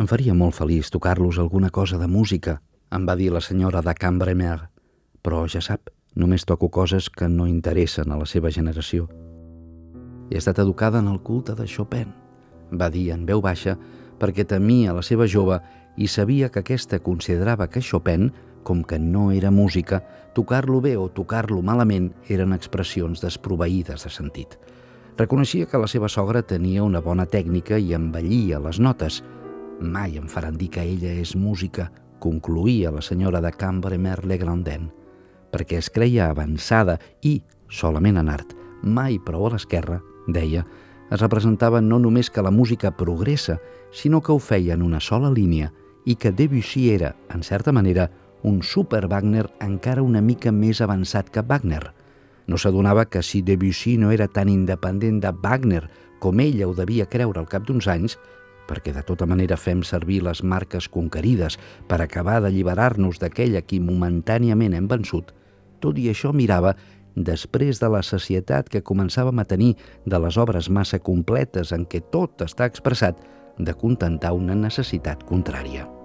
Em faria molt feliç tocar-los alguna cosa de música, em va dir la senyora de Cambremer, però ja sap, només toco coses que no interessen a la seva generació. He estat educada en el culte de Chopin, va dir en veu baixa, perquè temia la seva jove i sabia que aquesta considerava que Chopin, com que no era música, tocar-lo bé o tocar-lo malament eren expressions desproveïdes de sentit. Reconeixia que la seva sogra tenia una bona tècnica i embellia les notes. Mai em faran dir que ella és música, concluïa la senyora de Cambremer-le-Grandin, perquè es creia avançada i, solament en art, mai prou a l'esquerra, deia, es representava no només que la música progressa, sinó que ho feia en una sola línia i que Debussy era, en certa manera, un super Wagner encara una mica més avançat que Wagner. No s'adonava que si Debussy no era tan independent de Wagner com ella ho devia creure al cap d'uns anys, perquè de tota manera fem servir les marques conquerides per acabar d'alliberar-nos d'aquella qui momentàniament hem vençut, tot i això mirava després de la societat que començàvem a tenir de les obres massa completes en què tot està expressat, de contentar una necessitat contrària.